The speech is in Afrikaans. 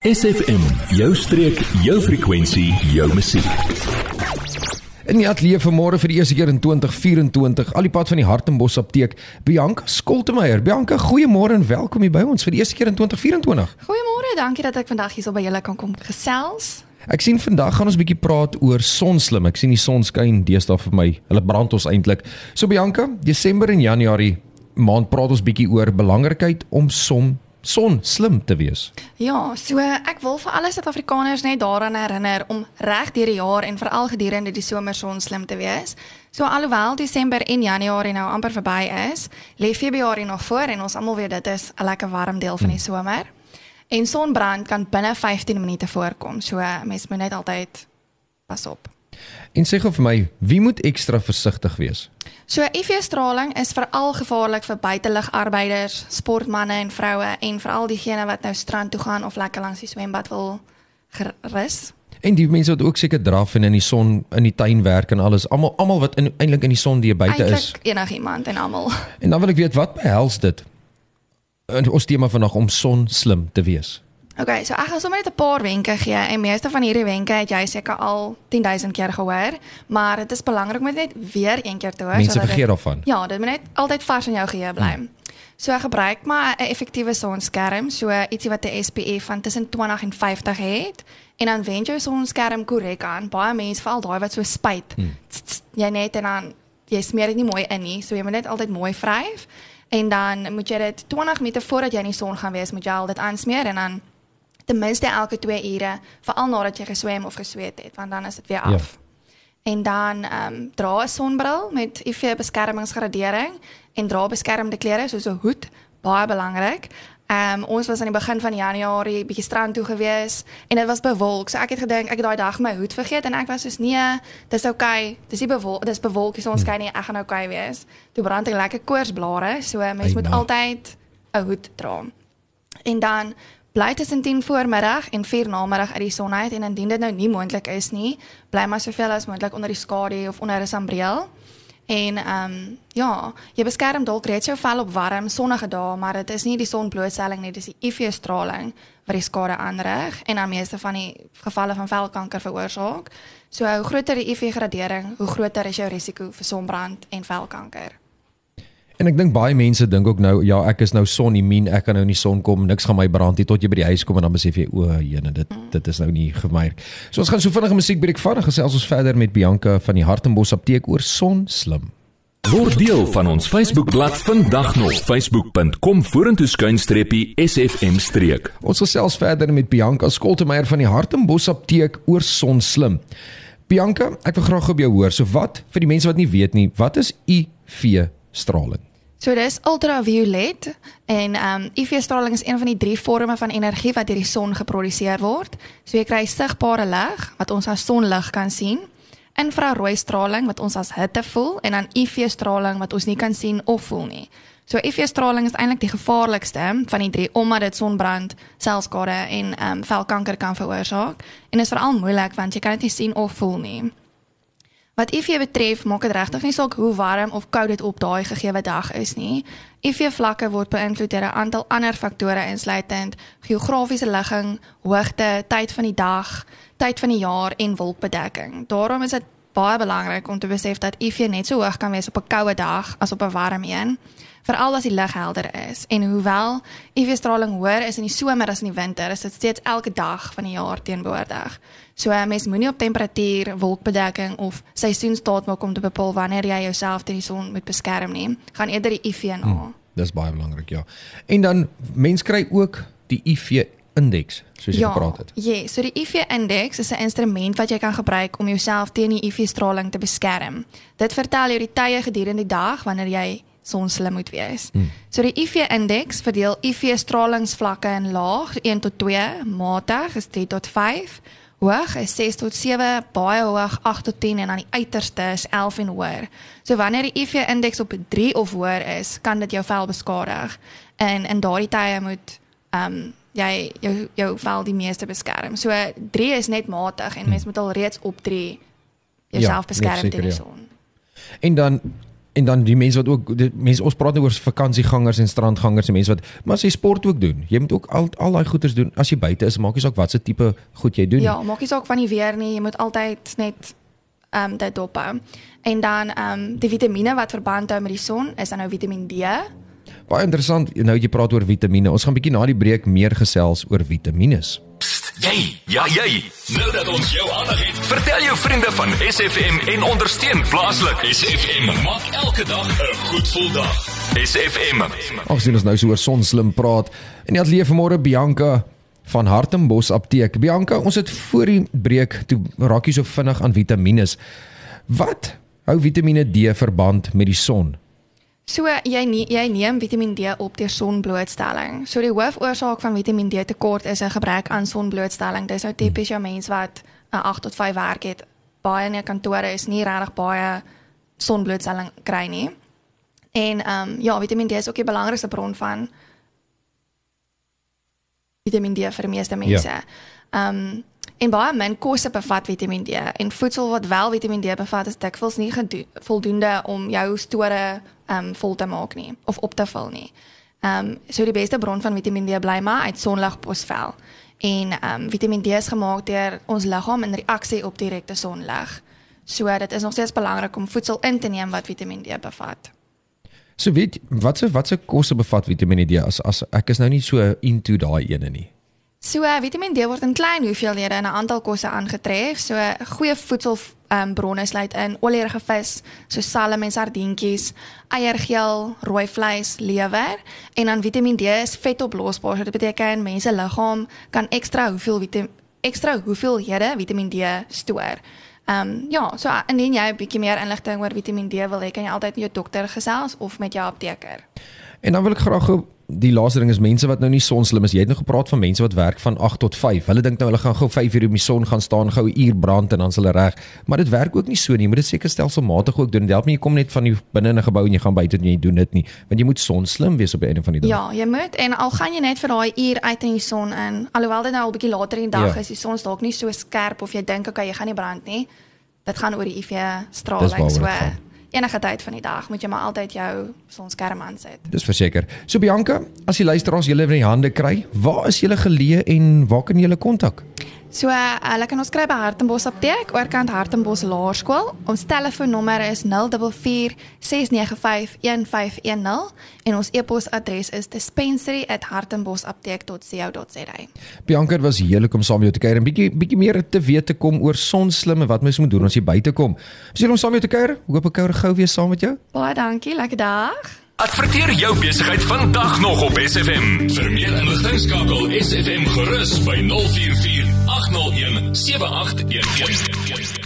SFM, jou streek, jou frekwensie, jou musiek. In die ateljee vanmôre vir die eerste keer in 2024, al die pad van die Hartenbos apteek, Bianca Skoltemeier. Bianca, goeiemôre en welkom hier by ons vir die eerste keer in 2024. Goeiemôre, dankie dat ek vandag hier so by julle kan kom gesels. Ek sien vandag gaan ons 'n bietjie praat oor sonslim. Ek sien die son skyn deesdae vir my. Hulle brand ons eintlik. So Bianca, Desember en Januarie maand praat ons bietjie oor belangrikheid om som son slim te wees. Ja, so ek wil vir alle Suid-Afrikaners net daaraan herinner om reg deur die jaar en veral gedurende die somerson slim te wees. So alhoewel Desember en Januarie nou amper verby is, lê Februarie nog voor en ons almal weet dit is 'n lekker warm deel van die hmm. somer. En sonbrand kan binne 15 minute voorkom. So mens moet net altyd pas op. En sê gou vir my, wie moet ekstra versigtig wees? So UV-straling is veral gevaarlik vir buitelug-arbeiders, sportmense en vroue en veral diegene wat nou strand toe gaan of lekker langs die swembad wil gerus. En die mense wat ook seker draf en in die son in die tuin werk en alles, almal almal wat eintlik in die son die buite is. Enigiemand en almal. En dan wil ek weet wat behels dit? En ons tema vanaand om son slim te wees. Okay, so ek gaan sommer net 'n paar wenke gee en meeste van hierdie wenke het jy seker al 10000 keer gehoor, maar dit is belangrik om net weer een keer te hoor Mense vergeet daarvan. Ja, dit moet net altyd vars in jou geheue bly. Hmm. So gebruik maar 'n effektiewe sonskerm, so ietsie wat 'n SPF van tussen 20 en 50 het en dan wend jou sonskerm korrek aan. Baie mense, veral daai wat so spuit, hmm. jy net en dan jy smeer dit nie mooi in nie, so jy moet net altyd mooi vryf en dan moet jy dit 20 minute voordat jy in die son gaan wees, moet jy al dit aansmeer en dan ten minste elke 2 ure, veral nadat jy geswem of gesweet het, want dan is dit weer af. Ja. En dan ehm um, dra 'n sonbril met UV beskermingsgradering en dra beskermende klere soos 'n hoed, baie belangrik. Ehm um, ons was aan die begin van Januarie bietjie strand toe gewees en dit was bewolk. So ek het gedink ek het daai dag my hoed vergeet en ek was soos nee, dis oukei. Okay. Dis nie bewolk, dis bewolk, die son skyn nie, ek gaan oukei okay wees. Toe brand ek lekker koorsblare, so mens moet altyd 'n hoed dra. En dan bly tussen 10 voormiddag en 4 namiddag uit die son uit en indien dit nou nie moontlik is nie, bly maar soveel as moontlik onder die skadu of onder 'n sambreel. En ehm um, ja, jy beskerm dalk reeds jou vel op warm sonnige dae, maar dit is nie die sonblootstelling nie, dis die UV-straling wat die skade aanrig en dan meeste van die gevalle van velkanker veroorsaak. So hoe groter die UV-gradering, hoe groter is jou risiko vir sonbrand en velkanker. En ek dink baie mense dink ook nou ja, ek is nou sonimmuun, ek kan nou in die son kom, niks gaan my brand nie tot jy by die huis kom en dan besef jy o, jene, dit dit is nou nie vir my. So ons gaan so vinnige musiekbreek vat en gesels ons verder met Bianca van die Hartenbos apteek oor son slim. Word deel van ons Facebookblad vandag nog facebook.com vorentoe skuinstreepie sfm streek. Ons gesels verder met Bianca Skoltemeier van die Hartenbos apteek oor son slim. Bianca, ek wil graag op jou hoor. So wat vir die mense wat nie weet nie, wat is UV straling? So dis ultraviolet en ehm um, UV-straling is een van die drie forme van energie wat deur die son geproduseer word. So jy kry sigbare lig wat ons as sonlig kan sien, infrarooi straling wat ons as hitte voel en dan UV-straling wat ons nie kan sien of voel nie. So UV-straling is eintlik die gevaarlikste van die drie omdat dit sonbrand, selskade en ehm um, velkanker kan veroorsaak en is veral moeilik want jy kan dit nie sien of voel nie. Wat UV betref, maak dit regtig nie saak hoe warm of koud dit op daai gegeewe dag is nie. UV vlakke word beïnvloed deur 'n aantal ander faktore insluitend geografiese ligging, hoogte, tyd van die dag, tyd van die jaar en wolkbedekking. Daarom is dit baie belangrik om te besef dat UV net so hoog kan wees op 'n koue dag as op 'n warm een veral as die lug helder is. En hoewel UV-straling hoër is in die somer as in die winter, is dit steeds elke dag van die jaar teenwoordig. So 'n mens moenie op temperatuur, wolkbedekking of seisoenstaat maak om te bepaal wanneer jy jouself teen die son moet beskerm nie. Gaan eerder die UV na. Hmm, dis baie belangrik, ja. En dan mens kry ook die UV indeks soos jy ja, gepraat het. Ja, yes, so die UV indeks is 'n instrument wat jy kan gebruik om jouself teen die UV straling te beskerm. Dit vertel jou die tye gedurende die dag wanneer jy sonslim moet wees. Hmm. So die UV indeks verdeel UV stralingsvlakke in laag 1 tot 2, matig is 3 tot 5, hoog is 6 tot 7, baie hoog 8 tot 10 en aan die uiterste is 11 en hoër. So wanneer die UV indeks op 3 of hoër is, kan dit jou vel beskadig. En in daardie tye moet ehm um, jy jou jou vel die meeste beskerm. So 3 is net matig en hmm. mens moet al reeds op 3 jouself ja, beskerm teen die ja. son. En dan en dan die mense wat ook die mense ons praat nou oor vakansiegangers en strandgangers en mense wat maar as jy sport ook doen jy moet ook al al daai goeders doen as jy buite is maak nie saak watse tipe goed jy doen Ja, maak nie saak van die weer nie, jy moet altyd net ehm um, dit dophou. En dan ehm um, die vitamiene wat verband hou met die son is dan nou Vitamiin D. baie interessant nou jy praat oor vitamiene ons gaan bietjie na die breek meer gesels oor vitamiene Jy, ja jy. Nou dat ons jou aandag het, vertel jou vriende van SFM en ondersteun plaaslik. SFM maak elke dag 'n goed gevoel dag. SFM. Ons sien ons nou so oor sonslim praat in die ateljee vanmôre Bianca van Hartenbos Apteek. Bianca, ons het voor die breek toe raak jy so vinnig aan vitamiene. Wat hou Vitamiene D verband met die son? So jy nie, jy neem Vitamiin D op deur sonblootstelling. So die hoofoorsaak van Vitamiin D tekort is 'n gebrek aan sonblootstelling. Dis nou tipies jou mens wat 'n 8 tot 5 werk het. Baie in die kantore is nie regtig baie sonblootstelling kry nie. En ehm um, ja, Vitamiin D is ook die belangrikste bron van Vitamiin D vir die meeste mense. Ehm um, en baie min kosse bevat Vitamiin D en voedsel wat wel Vitamiin D bevat is dikwels nie voldoende om jou store ehm um, vol te maak nie of op te vul nie. Ehm um, so die beste bron van Vitamiin D bly maar uit sonligposvel. En ehm um, Vitamiin D is gemaak deur ons liggaam in reaksie op direkte sonlig. So dit is nog steeds belangrik om voedsel in te neem wat Vitamiin D bevat. So weet watse watse kosse bevat Vitamiene D as as ek is nou nie so into daai ene nie. So uh, Vitamiin D word in klein hoeveelhede in 'n aantal kosse aangetref. So uh, goeie voedsel um, bronne sluit in olyerige vis, so salm en sardientjies, eiergeel, rooi vleis, lewer en dan Vitamiin D is vetoplosbaar. So dit beteken mense liggaam kan ekstra hoeveel vitam ekstra hoeveelhede Vitamiin D stoor. Ehm um, ja, so indien jy 'n bietjie meer inligting oor Vitamiin D wil hê, kan jy altyd met jou dokter gesels of met jou apteker. En dan wil ek graag die laaste ding is mense wat nou nie sonslim is. Jy het nou gepraat van mense wat werk van 8 tot 5. Hulle dink nou hulle gaan gou 5 uur in die son gaan staan, gou 'n uur brand en dan is hulle reg. Maar dit werk ook nie so nie. Jy moet dit seker stelselmatig ook doen. Dit help nie jy kom net van die binne in 'n gebou en jy gaan buite en jy doen dit nie. Want jy moet sonslim wees op die einde van die dag. Ja, jy moet en al gaan jy net vir daai uur uit in die son in, alhoewel dit nou al bietjie later in die dag Ja. is, die son is dalk nie so skerp of jy dink okay, jy gaan nie brand nie. Dit gaan oor die UV Dis straling so. Enige tyd van die dag moet jy maar altyd jou sonskerm aansit. Dis verseker. So Bianca, as die luisteraars julle in die hande kry, waar is julle geleë en waar kan julle kontak? So uh, hulle kan ons kry by Hartenbos Apteek, oorkant Hartenbos Laerskool. Ons telefoonnommer is 044 695 1510 en ons e-posadres is dispensary@hartenbosapteek.co.za. Bianca, dit was heerlik om saam met jou te kuier en bietjie bietjie meer te weet te kom oor sonslim en wat mens moet doen as jy buite kom. Is jy om saam met jou te kuier? Hoop ek kuier gou weer saam met jou. Baie dankie, lekker dag. Adverteer jou besigheid vandag nog op SFM. Vir meer inligting skakel SFM gerus by 044 801 7811.